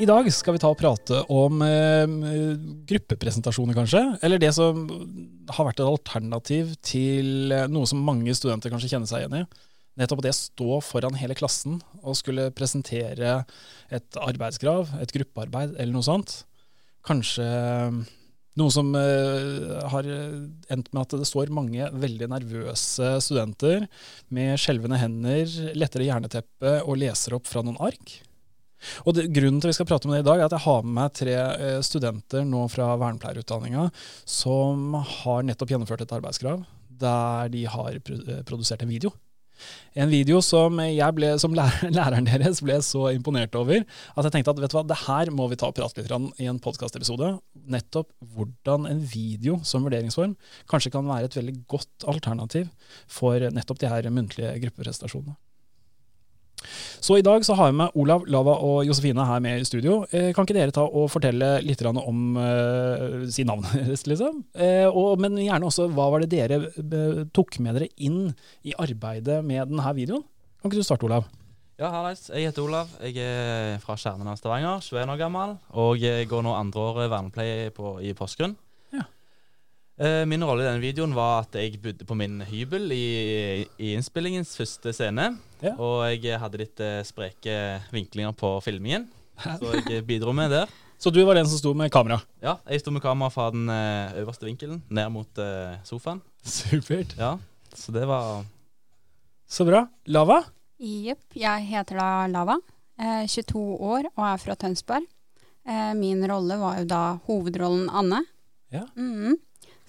I dag skal vi ta og prate om eh, gruppepresentasjoner, kanskje. Eller det som har vært et alternativ til eh, noe som mange studenter kanskje kjenner seg igjen i. Nettopp det å stå foran hele klassen og skulle presentere et arbeidskrav, et gruppearbeid eller noe sånt. Kanskje eh, noe som eh, har endt med at det står mange veldig nervøse studenter med skjelvende hender, lettere hjerneteppe og leser opp fra noen ark. Og det, Grunnen til vi skal prate om det i dag, er at jeg har med meg tre eh, studenter nå fra vernepleierutdanninga som har nettopp gjennomført et arbeidskrav der de har eh, produsert en video. En video som ble, som læreren deres ble så imponert over at jeg tenkte at vet du hva, det her må vi ta og prate litt om i en podkastepisode. Nettopp hvordan en video som vurderingsform kanskje kan være et veldig godt alternativ for nettopp de her muntlige gruppeprestasjonene. Så i dag så har jeg med Olav, Lava og Josefine her med i studio. Eh, kan ikke dere ta og fortelle litt om uh, si navnet liksom? Eh, og, men gjerne også hva var det dere uh, tok med dere inn i arbeidet med denne videoen? Kan ikke du starte, Olav? Ja, hallais. Jeg heter Olav. Jeg er fra Kjernen av Stavanger, 21 år gammel. Og jeg går nå andre året vernepleie i Porsgrunn. Eh, min rolle i denne videoen var at jeg bodde på min hybel i, i innspillingens første scene. Ja. Og jeg hadde litt eh, spreke vinklinger på filmingen, så jeg bidro med der. Så du var den som sto med kamera? Ja, jeg sto med kamera fra den uh, øverste vinkelen ned mot uh, sofaen. Supert. Ja, Så det var Så bra. Lava? Jepp. Jeg heter da Lava. Eh, 22 år og er fra Tønsberg. Eh, min rolle var jo da hovedrollen Anne. Ja. Mm -hmm.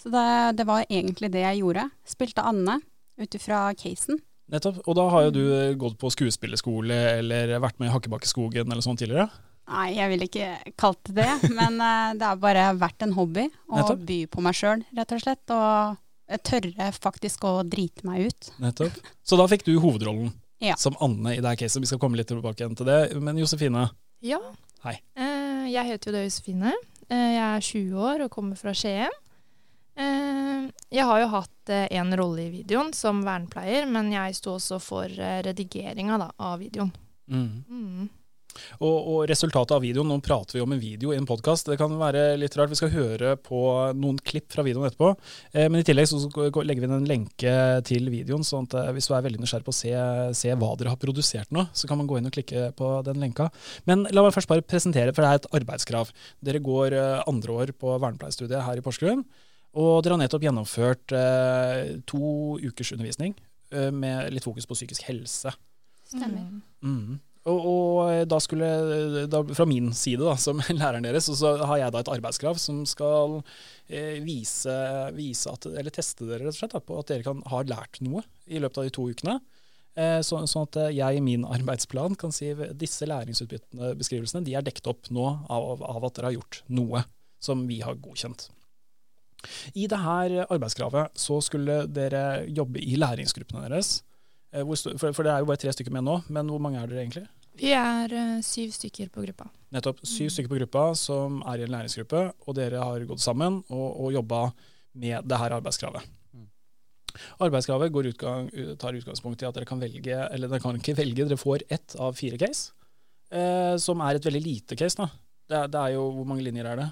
Så det, det, var egentlig det jeg gjorde. Spilte Anne ut ifra casen. Nettopp. Og da har jo du eh, gått på skuespillerskole eller vært med i Hakkebakkeskogen eller sånn tidligere? Nei, jeg ville ikke kalt det det, men uh, det har bare vært en hobby å Nettopp. by på meg sjøl, rett og slett. Og tørre faktisk å drite meg ut. Nettopp. Så da fikk du hovedrollen ja. som Anne i det her caset. Vi skal komme litt tilbake til det. Men Josefine? Ja. Hei. Uh, jeg heter jo da Josefine. Jeg er 20 år og kommer fra Skien. Eh, jeg har jo hatt eh, rolle i videoen som vernepleier, men jeg sto også for eh, redigeringa av videoen. Mm. Mm. Og, og, resultatet av videoen, nå prater vi om en video i en podkast. Det kan være litt rart. Vi skal høre på noen klipp fra videoen etterpå. Eh, men i tillegg så legger vi inn en lenke til videoen, sånn at hvis du er veldig nysgjerrig på å se, se, hva dere har produsert nå, så kan man gå inn og klikke på den lenka. Men la meg først bare presentere, for det er et arbeidskrav. Dere går andre år på vernepleierstudiet her i Porsgrunn. Og dere har nettopp gjennomført eh, to ukers undervisning eh, med litt fokus på psykisk helse. Stemmer. Mm. Og, og, eh, da skulle, da, fra min side da, som læreren deres, så har jeg da et arbeidskrav som skal eh, vise, vise, at, eller teste dere rett og slett da, på at dere kan ha lært noe i løpet av de to ukene. Eh, så, sånn at jeg i min arbeidsplan kan si disse læringsutbyttende beskrivelsene de er dekket opp nå av, av at dere har gjort noe som vi har godkjent. I dette arbeidskravet så skulle dere jobbe i læringsgruppene deres. Eh, for, det er jo bare tre stykker med nå, men hvor mange er dere egentlig? Vi er uh, syv stykker på gruppa. Nettopp. Syv mm. stykker på gruppa som er i en læringsgruppe, og dere har gått sammen og, og jobba med det her arbeidskravet. Mm. Arbeidskravet utgang, tar utgangspunkt i at dere kan velge, eller dere kan ikke velge, dere får ett av fire case, eh, som er et veldig lite case. da. Det, det er jo, Hvor mange linjer er det?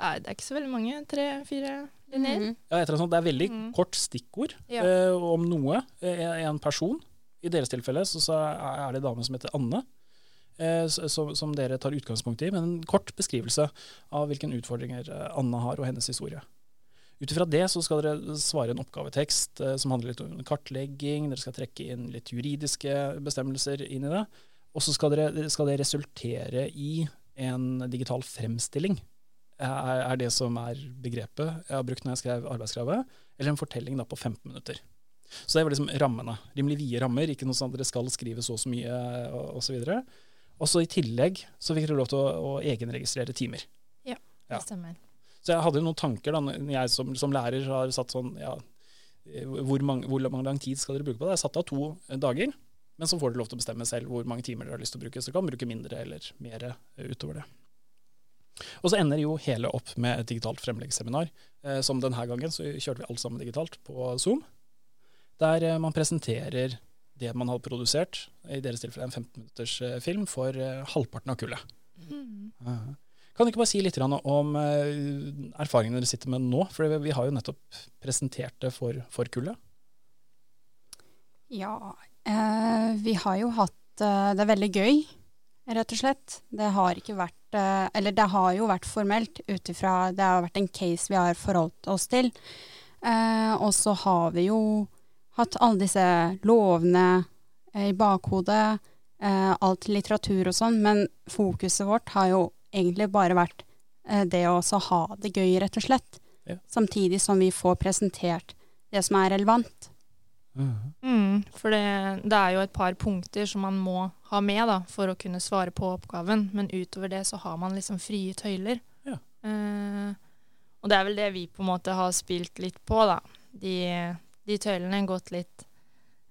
Nei, det er ikke så veldig mange. Tre-fire linjer. Mm. Ja, det er veldig mm. kort stikkord ja. eh, om noe. Eh, en person. I deres tilfelle så, så er det en dame som heter Anne. Eh, som, som, dere tar utgangspunkt i, men en kort beskrivelse av hvilke utfordringer eh, Anne har og hennes historie. Ut ifra det så skal dere svare en oppgavetekst eh, som handler litt om kartlegging. Dere skal trekke inn litt juridiske bestemmelser inn i det. Og så skal, skal det resultere i en digital fremstilling er, det som er begrepet jeg har brukt når jeg skrev arbeidskravet, eller en fortelling da på 15 minutter. Så det var liksom rammene. Rimelig vide rammer, ikke noe sånn at dere skal skrive så og så mye osv. Og så i tillegg så fikk dere lov til å, å egenregistrere timer. Ja, det stemmer. Så jeg hadde noen tanker da jeg som, som, lærer har satt sånn ja, hvor, mange, hvor lang tid skal dere bruke på det? Jeg satte satt av to dager, men så får dere lov til å bestemme selv hvor mange timer dere har lyst til å bruke. Så dere kan bruke mindre eller mer utover det. Og så ender jo hele opp med et digitalt fremleggsseminar. Eh, som denne gangen så kjørte vi alt sammen digitalt på Zoom. Der eh, man presenterer det man har produsert, i deres tilfelle en 15 minutters eh, film, for eh, halvparten av kullet. Mm. Kan du ikke bare si litt om eh, erfaringene dere sitter med nå? For vi har jo nettopp presentert det for, for kullet. Ja, eh, vi har jo hatt Det det veldig gøy, rett og slett. Det har ikke vært eh, Eller det har jo vært formelt ut ifra Det har vært en case vi har forholdt oss til. Eh, og så har vi jo hatt alle disse lovene eh, i bakhodet. alt litteratur og sånn, men fokuset vårt har jo egentlig bare vært eh, det å ha det gøy, rett og slett. Ja. Samtidig som vi får presentert det som er relevant. Mm. Mm, for det, det, er jo et par punkter som man må ha med da, for å kunne svare på oppgaven, men utover det så har man liksom frie tøyler. Ja. Eh, og det er vel det vi på en måte har spilt litt på, da. De, de tøylene gått litt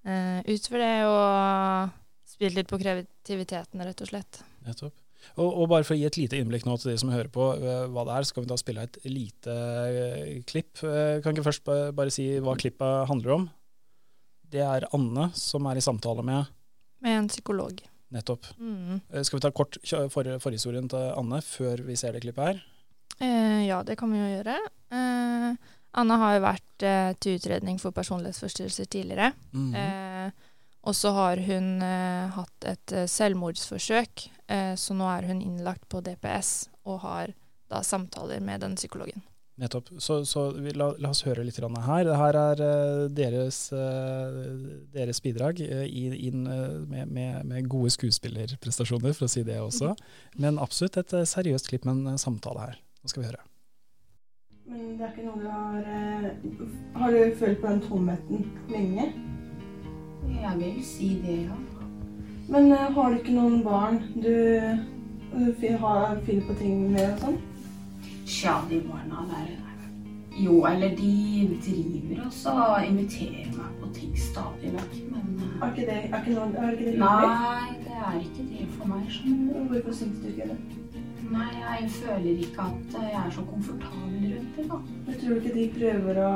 eh, utover det og spilt litt på kreativiteten, rett og slett. Nettopp. Og, og, bare for å gi et lite innblikk nå til de som hører på uh, hva det er, så kan vi da spille et lite uh, klipp. Uh, kan ikke først bare si hva klippet handler om? Det er Anne som er i samtale med Med en psykolog. Nettopp. Mm. skal vi ta kort for, forhistorien til Anne før vi ser det klippet her? ja, det kan vi jo gjøre. Anne har jo vært til utredning for personlighetsforstyrrelser tidligere. Mm. Og så har hun eh, hatt et eh, selvmordsforsøk, eh, så nå er hun innlagt på DPS og har da samtaler med den psykologen. Nettopp. Så, så la, la, oss høre litt her. Dette er uh, deres, uh, deres, bidrag uh, inn med, med, med, gode skuespillerprestasjoner, for å si det også. Men absolutt et seriøst klipp med en samtale her. Nå skal vi høre. Men det er ikke noe du har Har du følt på den tomheten lenge? Jeg vil si det, ja. Men uh, har du ikke noen barn du, du har fyller på ting med og sånn? Tja, de barna der Jo, eller de driver også og inviterer meg på ting stadig vekk, men Er ikke det, er ikke noe, er ikke det Nei, det er ikke det for meg. Sånn. Hvorfor syns du ikke det? Nei, jeg føler ikke at jeg er så komfortabel rundt det, da. Jeg tror du ikke de prøver å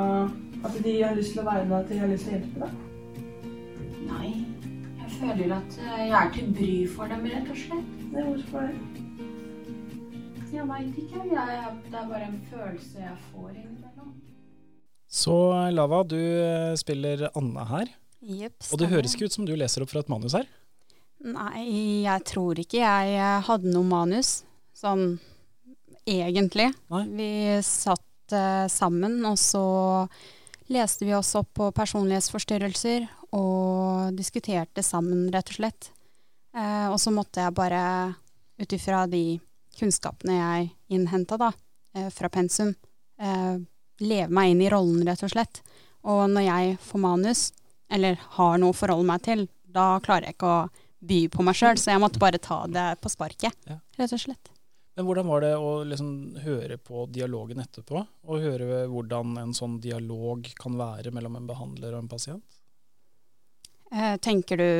At de har lyst til å være med, at de har lyst til å hjelpe deg? Nei. Jeg føler at jeg er til bry for dem, rett og slett. Nei, hvorfor det? Jeg veit ikke. Jeg, det er bare en følelse jeg får innimellom. Så Lava, du eh, spiller Anne her. Yep, og det høres ikke ut som du leser opp fra et manus her? Nei, jeg tror ikke jeg hadde noe manus, sånn egentlig. Nei. Vi satt uh, sammen, og så leste vi oss opp på personlighetsforstyrrelser og diskuterte sammen, rett og slett. Uh, og så måtte jeg bare, ut ifra de kunnskapene jeg innhenta da, eh, fra pensum, eh, leve meg inn i rollen, rett og slett. Og når jeg får manus, eller har noe å forholde meg til, da klarer jeg ikke å by på meg sjøl, så jeg måtte bare ta det på sparket, ja. rett og slett. Men hvordan var det å liksom høre på dialogen etterpå, og høre hvordan en sånn dialog kan være mellom en behandler og en pasient? Eh, tenker du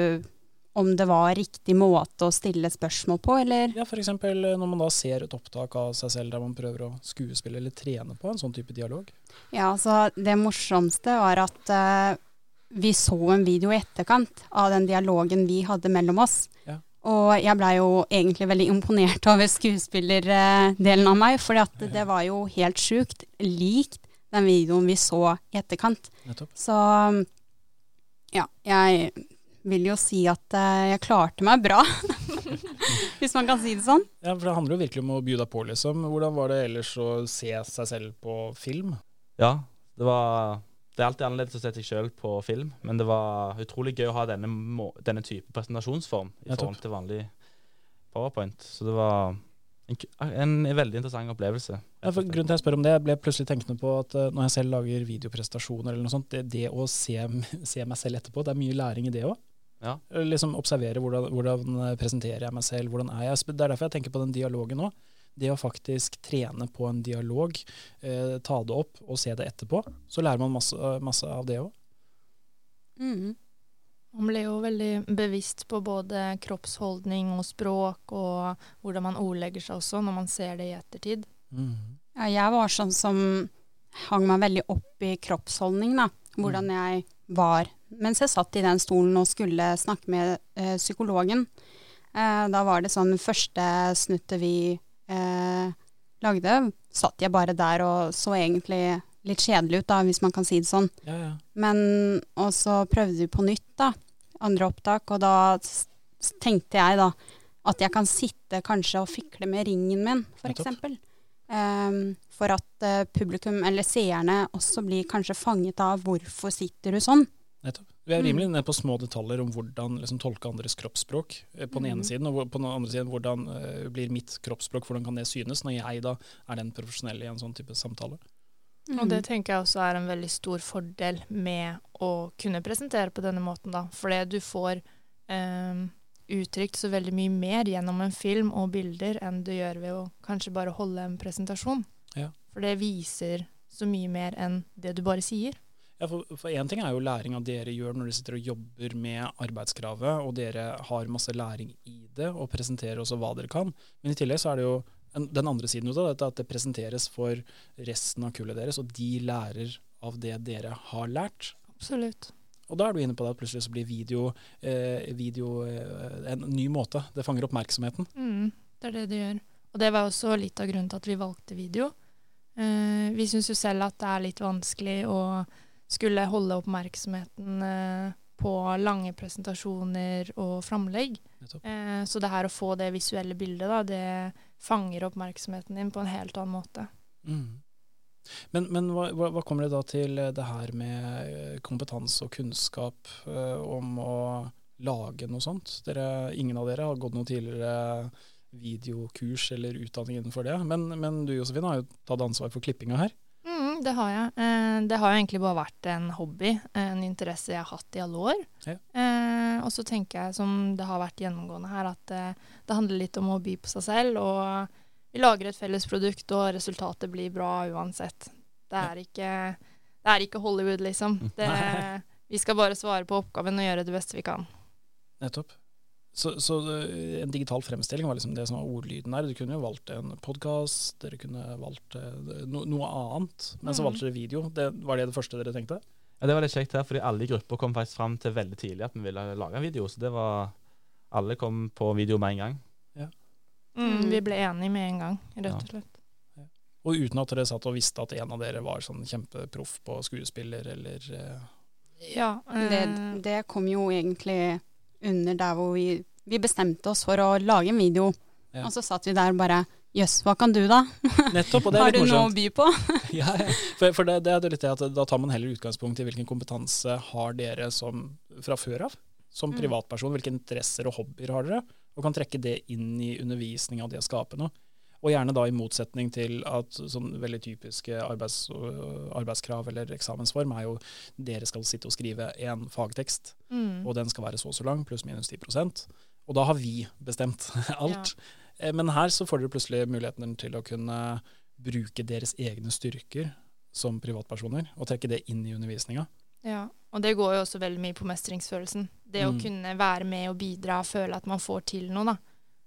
om det var riktig måte å stille spørsmål på, eller? Ja, f.eks. når man da ser et opptak av seg selv der man prøver å skuespille eller trene på en sånn type dialog. Ja, altså det morsomste var at uh, vi så en video i etterkant av den dialogen vi hadde mellom oss. Ja. Og jeg blei jo egentlig veldig imponert over skuespillerdelen av meg, for det var jo helt sjukt likt den videoen vi så i etterkant. Nettopp. Så ja, jeg vil jo si at uh, jeg klarte meg bra. Hvis man kan si det sånn. Ja, for Det handler jo virkelig om å by deg på, liksom. Hvordan var det ellers å se seg selv på film? Ja, det var Det er alltid annerledes å se seg selv på film, men det var utrolig gøy å ha denne, denne type presentasjonsform i forhold til vanlig powerpoint. Så det var en, en veldig interessant opplevelse. Ja, for grunnen til jeg spør om det, jeg ble plutselig tenkende på at uh, når jeg selv lager videoprestasjoner, eller noe sånt, det, det å se, se, meg selv etterpå, det er mye læring i det òg. Ja. Liksom Observere hvordan, hvordan, presenterer jeg meg selv, hvordan er jeg. Det er derfor jeg tenker på den dialogen nå. det å faktisk trene på en dialog, eh, ta det opp og se det etterpå, så lærer man masse, masse av det òg. Mm. Man blir jo veldig bevisst på både kroppsholdning og språk, og hvordan man ordlegger seg også, når man ser det i ettertid. Mm. Ja, jeg var sånn som hang meg veldig opp i kroppsholdning, da. Hvordan mm. jeg var mens jeg satt i den stolen og skulle snakke med eh, psykologen. Eh, da var det sånn første snuttet vi eh, lagde, satt jeg bare der og så egentlig litt kjedelig ut, da, hvis man kan si det sånn. Ja, ja. Men Og så prøvde vi på nytt, da. Andre opptak. Og da tenkte jeg da at jeg kan sitte kanskje og fikle med ringen min, f.eks. Um, ehm, for at uh, publikum, eller seerne, også blir kanskje fanget av hvorfor sitter du sånn. Nettopp. Vi er rimelig nede på små detaljer om hvordan liksom, tolke andres kroppsspråk eh, på den ene mm. siden, og på den andre siden hvordan uh, blir mitt kroppsspråk, hvordan kan det synes, når jeg da er den profesjonelle i en sånn type samtale. Mm. Og det tenker jeg også er en veldig stor fordel med å kunne presentere på denne måten, da. Fordi du får um, uttrykt så veldig mye mer gjennom en film og bilder enn du gjør ved å kanskje bare holde en presentasjon. Ja. For det viser så mye mer enn det du bare sier. Ja, For én ting er jo læring av dere gjør når dere sitter og jobber med arbeidskravet, og dere har masse læring i det og presenterer også hva dere kan. Men i tillegg så er det jo den andre siden av dette, at det presenteres for resten av kullet deres, og de lærer av det dere har lært. Absolutt. Og da er du inne på det at plutselig så blir video, eh, video eh, en ny måte. Det fanger oppmerksomheten. Mm, det er det det gjør. Og det var også litt av grunnen til at vi valgte video. Eh, vi syns jo selv at det er litt vanskelig å skulle holde oppmerksomheten eh, på lange presentasjoner og framlegg. Eh, så det her å få det visuelle bildet, da, det fanger oppmerksomheten din på en helt annen måte. Mm. Men, men hva, hva, kommer det da til det her med kompetanse og kunnskap om å lage noe sånt? Dere, ingen av dere har gått noe tidligere videokurs eller utdanning innenfor det. Men, men du Josefine har jo tatt ansvar for klippinga her. Mm, det har jeg. Eh, det har jo egentlig bare vært en hobby, en interesse jeg har hatt i alle år. Ja. Eh, og så tenker jeg, som det har vært gjennomgående her, at eh, det handler litt om å by på seg selv. Og vi lager et felles produkt, og resultatet blir bra uansett. Det er ikke, det er ikke Hollywood, liksom. Det, vi skal bare svare på oppgaven og gjøre det beste vi kan. Nettopp. Så, så, eh, en digital fremstilling var liksom det som var ordlyden her. Du kunne jo valgt en podkast, dere kunne valgt eh, no, noe annet, men så mm. valgte dere video. Det, var det det første dere tenkte? Ja, Det var litt kjekt her, fordi alle i gruppa kom faktisk fram til veldig tidlig at vi ville lage en video. Så det var Alle kom på video med en gang. Ja. Mm, vi ble enige med en gang, rett og slett. Ja. Og uten at dere satt og visste at en av dere var sånn kjempeproff på skuespiller, eller uh... Ja. Det, det kom jo egentlig under der hvor vi, vi bestemte oss for å lage en video. Ja. Og så satt vi der og bare Jøss, hva kan du da? Nettopp, og det er litt morsomt. Har du noe å by på? ja, ja, For, for det, det, er litt det at da tar man heller utgangspunkt i hvilken kompetanse har dere som, fra før av, som mm. privatperson. Hvilke interesser og hobbyer har dere? Og kan trekke det inn i undervisninga og det å skape noe. Og gjerne da i motsetning til at sånn veldig typiske arbeids, arbeidskrav eller eksamensform er jo dere skal sitte og skrive en fagtekst, mm. og den skal være så og så lang, pluss minus 10% Og da har vi bestemt alt. Ja. Eh, men her så får dere plutselig muligheten til å kunne bruke deres egne styrker som privatpersoner, og trekke det inn i undervisninga. Ja, og det går jo også veldig mye på mestringsfølelsen. Det mm. å kunne være med og bidra, føle at man får til noe, da.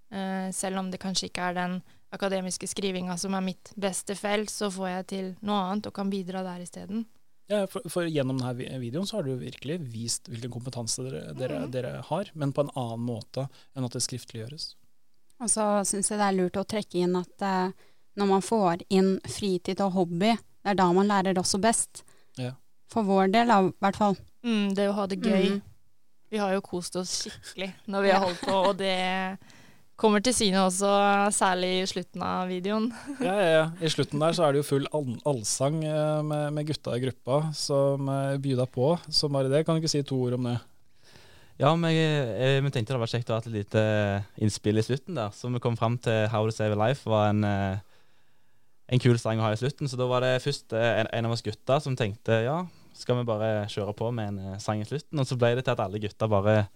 Uh, selv om det kanskje ikke er den akademiske skrivinga som er mitt beste felt, så får jeg til noe annet og kan bidra der isteden. Ja, for, for, gjennom denne videoen så har du virkelig vist hvilken kompetanse dere, dere, mm. dere, har, men på en annen måte enn at det skriftliggjøres. Og så syns jeg det er lurt å trekke inn at eh, når man får inn fritid og hobby, det er da man lærer også best. Ja. For vår del, i hvert fall. Mm, det å ha det gøy. Mm. Vi har jo kost oss skikkelig når vi har holdt på, og det kommer til syne også, særlig i slutten av videoen. ja, ja, ja. I slutten der så er det jo full allsang eh, med, med, gutta i gruppa som uh, byr deg på. Så bare det, kan du ikke si to ord om det? Ja, men jeg, jeg, jeg tenkte det var kjekt å ha et lite innspill i slutten der. Så vi kom fram til How to Save a Life var en, en kul sang å ha i slutten. Så da var det først en, en av oss gutta som tenkte ja, skal vi bare kjøre på med en sang i slutten? Og så ble det til at alle gutta bare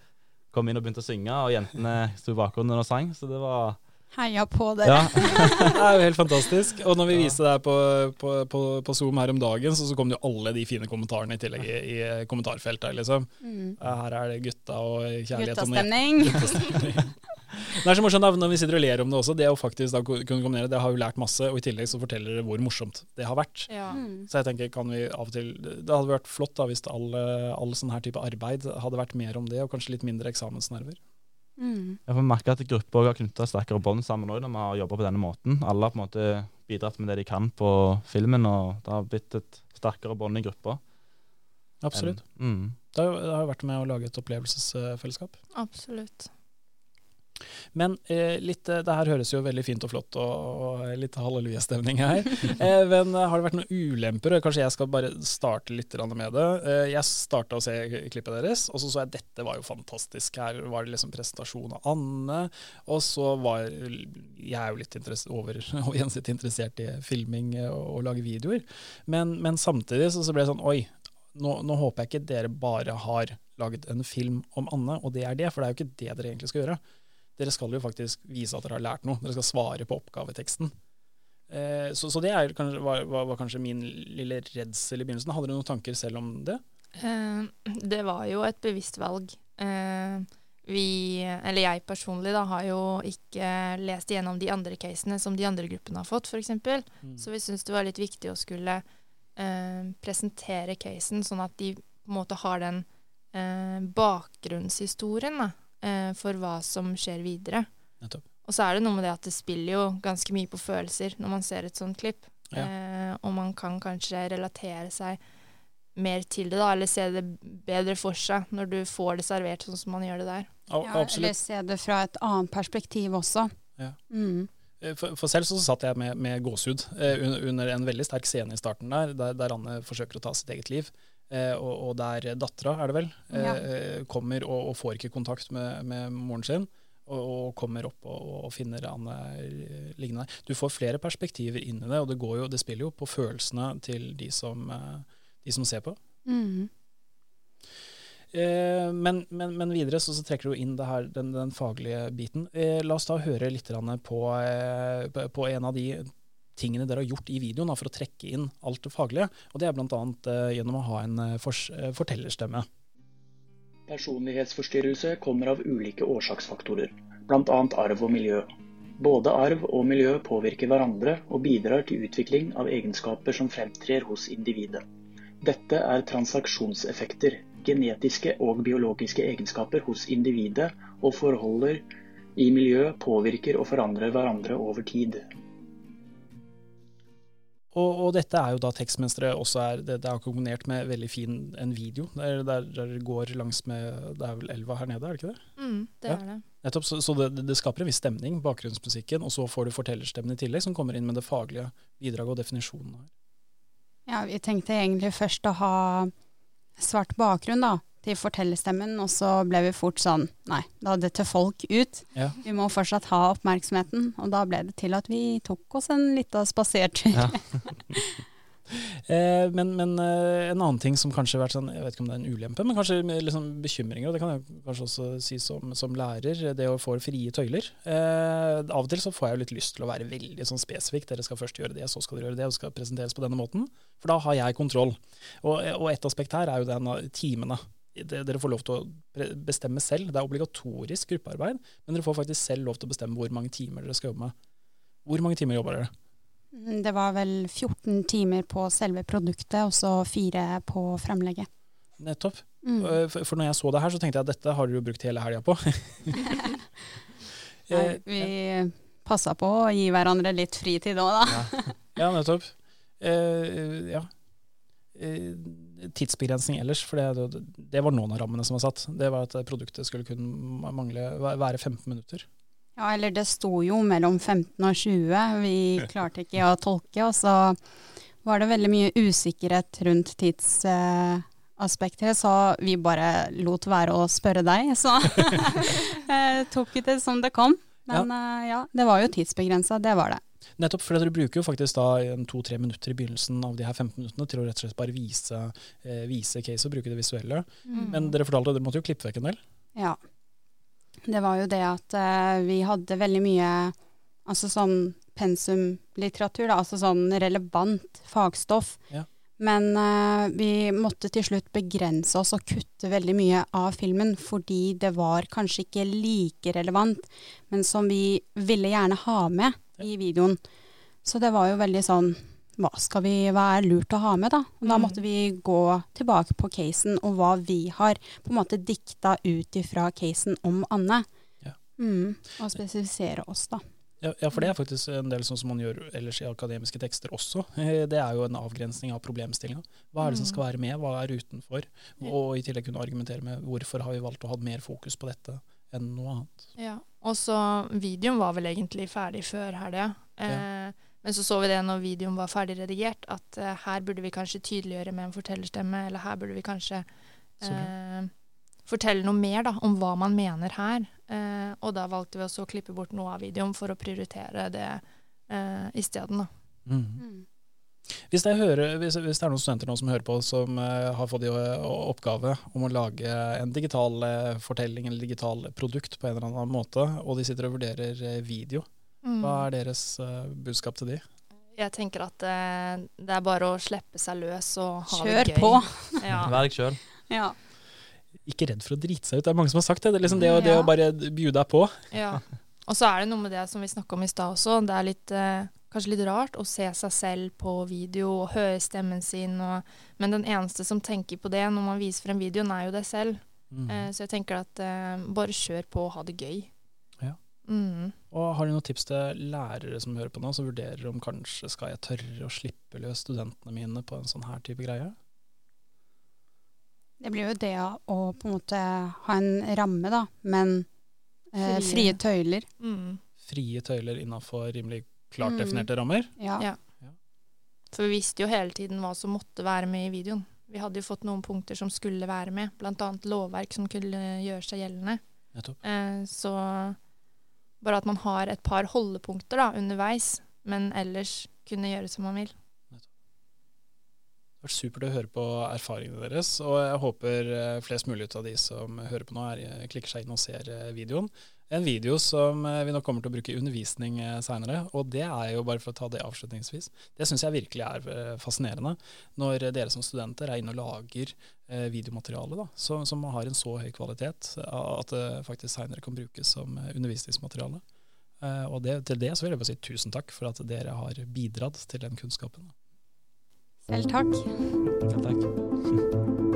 kom inn og begynte å synge, og jentene sto i bakgrunnen og sang. Så det var Heia på dere. Ja. det er jo helt fantastisk. Og når vi viste det her på, på, på, på, Zoom her om dagen, så, så kom det jo alle de fine kommentarene i tillegg i, i kommentarfeltet. Liksom. Mm. Her er det gutta og kjærlighet. Guttastemning. Det er så morsomt når vi sitter og ler om det også. Det å faktisk da kunne kombinere, det har jo lært masse, og i tillegg så forteller det hvor morsomt det har vært. Ja. Mm. Så jeg tenker, kan vi av og til Det hadde vært flott da hvis all, all sånn her type arbeid hadde vært mer om det, og kanskje litt mindre eksamensnerver. Mm. Jeg får merke at gruppa har knytta sterkere bånd sammen òg når vi har jobba på denne måten. Alle har på en måte bidratt med det de kan på filmen, og det har blitt et sterkere bånd i gruppa. Absolutt. Mm. Det har jo vært med å lage et opplevelsesfellesskap. Absolutt. Men eh, litt, eh, det her høres jo veldig fint og flott og, og litt hallelujastemning her. eh, men eh, har det vært noen ulemper? Kanskje jeg skal bare starte litt med det. Eh, jeg starta å se klippet deres, og så så jeg dette var jo fantastisk. Her var det liksom presentasjon av Anne, og så var Jeg er jo litt over gjensidig interessert i filming og, og lage videoer, men, men samtidig så, så ble det sånn Oi, nå, nå, håper jeg ikke dere bare har laget en film om Anne, og det er det, for det er jo ikke det dere egentlig skal gjøre. Dere skal jo faktisk vise at dere har lært noe. Dere skal svare på oppgaveteksten. Eh, så, så, det er, var, var, var, kanskje min lille redsel i begynnelsen. Hadde dere noen tanker selv om det? Eh, det var jo et bevisst valg. Eh, vi, eller jeg personlig, da, har jo ikke lest igjennom de andre casene som de andre gruppene har fått, f.eks. Mm. Så vi syns det var litt viktig å skulle eh, presentere casen, sånn at de på en måte har den eh, bakgrunnshistorien. da eh, for hva som skjer videre. Nettopp. Og så er det noe med det at det spiller jo ganske mye på følelser når man ser et sånt klipp. Ja. Eh, og man kan kanskje relatere seg mer til det, da, eller se det bedre for seg når du får det servert sånn som man gjør det der. Ja, eller se det fra et annet perspektiv også. Ja. Mm. Eh, for, for, selv så satt jeg med, med gåsehud eh, under en veldig sterk scene i starten der, der, der Anne forsøker å ta sitt eget liv. Eh, og, og, der dattera, er det vel, ja. eh, kommer og, og, får ikke kontakt med, med moren sin. Og, og, kommer opp og, finner Anne liggende der. Du får flere perspektiver inn i det, og det, jo, det spiller jo på følelsene til de som, eh, de som ser på. Mm. Eh, men, men, men, videre så, så, trekker du inn her, den, den, faglige biten. Eh, la oss da høre litt på, eh, på en av de tingene dere har gjort i videoen da, for å trekke inn alt det faglige. Og det er bl.a. Uh, gjennom å ha en uh, fortellerstemme. Personlighetsforstyrrelse kommer av ulike årsaksfaktorer, bl.a. arv og miljø. Både arv og miljø påvirker hverandre og bidrar til utvikling av egenskaper som fremtrer hos individet. Dette er transaksjonseffekter, genetiske og biologiske egenskaper hos individet, og forholder i miljø påvirker og forandrer hverandre over tid. Og, og, dette er jo da tekstmønsteret også er det, det, er kombinert med veldig fin en video. Der, der, der går langs med Det er vel elva her nede, er det ikke det? Mm, det ja. er det. Nettopp, så, så det, det, skaper en viss stemning, bakgrunnsmusikken, og så får du fortellerstemmen i tillegg, som kommer inn med det faglige bidraget og definisjonen her. Ja, vi tenkte egentlig først å ha svart bakgrunn, da til fortellerstemmen, og så ble vi fort sånn Nei, da dette folk ut. Ja. Vi må fortsatt ha oppmerksomheten. Og da ble det til at vi tok oss en liten spasertur. Ja. eh, men, men eh, en annen ting som kanskje har vært sånn, jeg vet ikke om det er en ulempe, men kanskje liksom bekymringer, og det kan jeg kanskje også si som, som lærer, det å få frie tøyler. Eh, av og til så får jeg jo litt lyst til å være veldig sånn spesifikk. Dere skal først gjøre det, så skal dere gjøre det, og skal presenteres på denne måten. For da har jeg kontroll. Og, og et aspekt her er jo den timene dere får lov til å bestemme selv. Det er obligatorisk gruppearbeid, men dere får faktisk selv lov til å bestemme hvor mange timer dere skal jobbe med. Hvor mange timer jobber dere? Mm, det var vel 14 timer på selve produktet, og så fire på fremlegget. Nettopp. Mm. Eh, for når jeg så det her, så tenkte jeg at dette har dere jo brukt hele helga på. Nei, eh, vi passa på å gi hverandre litt fritid òg, da. ja. ja, nettopp. Uh, ja. Eh, tidsbegrensning ellers, for det, det var noen av rammene som var satt. Det var at produktet skulle kunne mangle, være 15 minutter. Ja, eller det sto jo mellom 15 og 20. Vi klarte ikke å tolke, og så var det veldig mye usikkerhet rundt tidsaspekter, så vi bare lot være å spørre deg. Så tok vi det som det kom. Men ja, eh, ja det var jo tidsbegrensa, det var det. Nettopp, for dere bruker jo faktisk da to-tre minutter i begynnelsen av de her 15 minuttene til å rett og slett bare vise, eh, vise case og bruke det visuelle. Mm. Men dere fortalte at dere måtte jo klippe vekk en del? Ja. Det var jo det at eh, vi hadde veldig mye altså sånn pensumlitteratur, da, altså sånn relevant fagstoff. Ja. Men eh, vi måtte til slutt begrense oss og kutte veldig mye av filmen, fordi det var kanskje ikke like relevant, men som vi ville gjerne ha med i videoen. Så det var jo veldig sånn hva, skal vi, hva er lurt å ha med, da? Og da Mm. måtte vi gå tilbake på casen og hva vi har på en måte dikta ut ifra casen om Anne. Ja. Mm, og spesifisere oss, da. Ja, ja, for det er faktisk en del sånn som man gjør ellers i akademiske tekster også. Eh, Det er jo en avgrensning av problemstillinga. Hva er det som skal være med, hva er utenfor? Og i tillegg kunne argumentere med hvorfor har vi valgt å ha mer fokus på dette enn noe annet. Ja. Og så videoen var vel egentlig ferdig før helga. Eh, Men så så vi det når videoen var ferdig redigert, at eh, her burde vi kanskje tydeliggjøre med en fortellerstemme, eller her burde vi kanskje eh, fortelle noe mer da, om hva man mener her. Eh, og da valgte vi også å klippe bort noe av videoen for å prioritere det eh, isteden. Mm. Mm. Hvis, jeg hører, hvis, hvis det er noen studenter nå som hører på, som uh, har fått i eh, oppgave om å lage en digital uh, fortelling eller digital produkt på en eller annen måte, og de sitter og vurderer video, Mm. hva er deres budskap til de? Jeg tenker at det er bare å slippe seg løs og ha Kjør det gøy. Kjør på! Ja. Vær deg sjøl. Ja. Ikke redd for å drite seg ut, det er mange som har sagt det. Det er liksom det, å- det å bare bjude deg på. Ja. Og så er det noe med det som vi snakka om i stad også. Det er litt, kanskje litt rart å se seg selv på video og høre stemmen sin. Og, men den eneste som tenker på det når man viser frem videoen, er jo deg selv. Mm. Eh, så jeg tenker at eh, bare kjør på og ha det gøy. Ja. Mm. Og har du noen tips til lærere som hører på nå, som vurderer om kanskje skal jeg tørre å slippe løs studentene mine på en sånn her type greie? Det blir jo det å på en måte ha en ramme, da, men eh, Frie. frie tøyler. Mm. Frie tøyler innafor rimelig klart Mm. definerte rammer? Ja. Ja. For vi visste jo hele tiden hva som måtte være med i videoen. Vi hadde jo fått noen punkter som skulle være med, bl.a. lovverk som kunne gjøre seg gjeldende. Nettopp. Eh, så bare at man har et par holdepunkter da, underveis, men ellers kunne gjøre som man vil. Det har vært supert å høre på erfaringene deres, og jeg håper eh, flest mulig av de som hører på nå, er, eh, klikker seg inn og ser videoen. En video som eh, vi nok kommer til å bruke i undervisning seinere, og det er jo bare for å ta det avslutningsvis. Det syns jeg virkelig er eh, fascinerende, når dere som studenter er inne og lager eh, videomateriale da, som, som har en så høy kvalitet eh, at det faktisk seinere kan brukes som eh, undervisningsmateriale. Eh, Og det, til det så vil jeg bare si tusen takk for at dere har bidratt til den kunnskapen. Selv takk. Selv takk.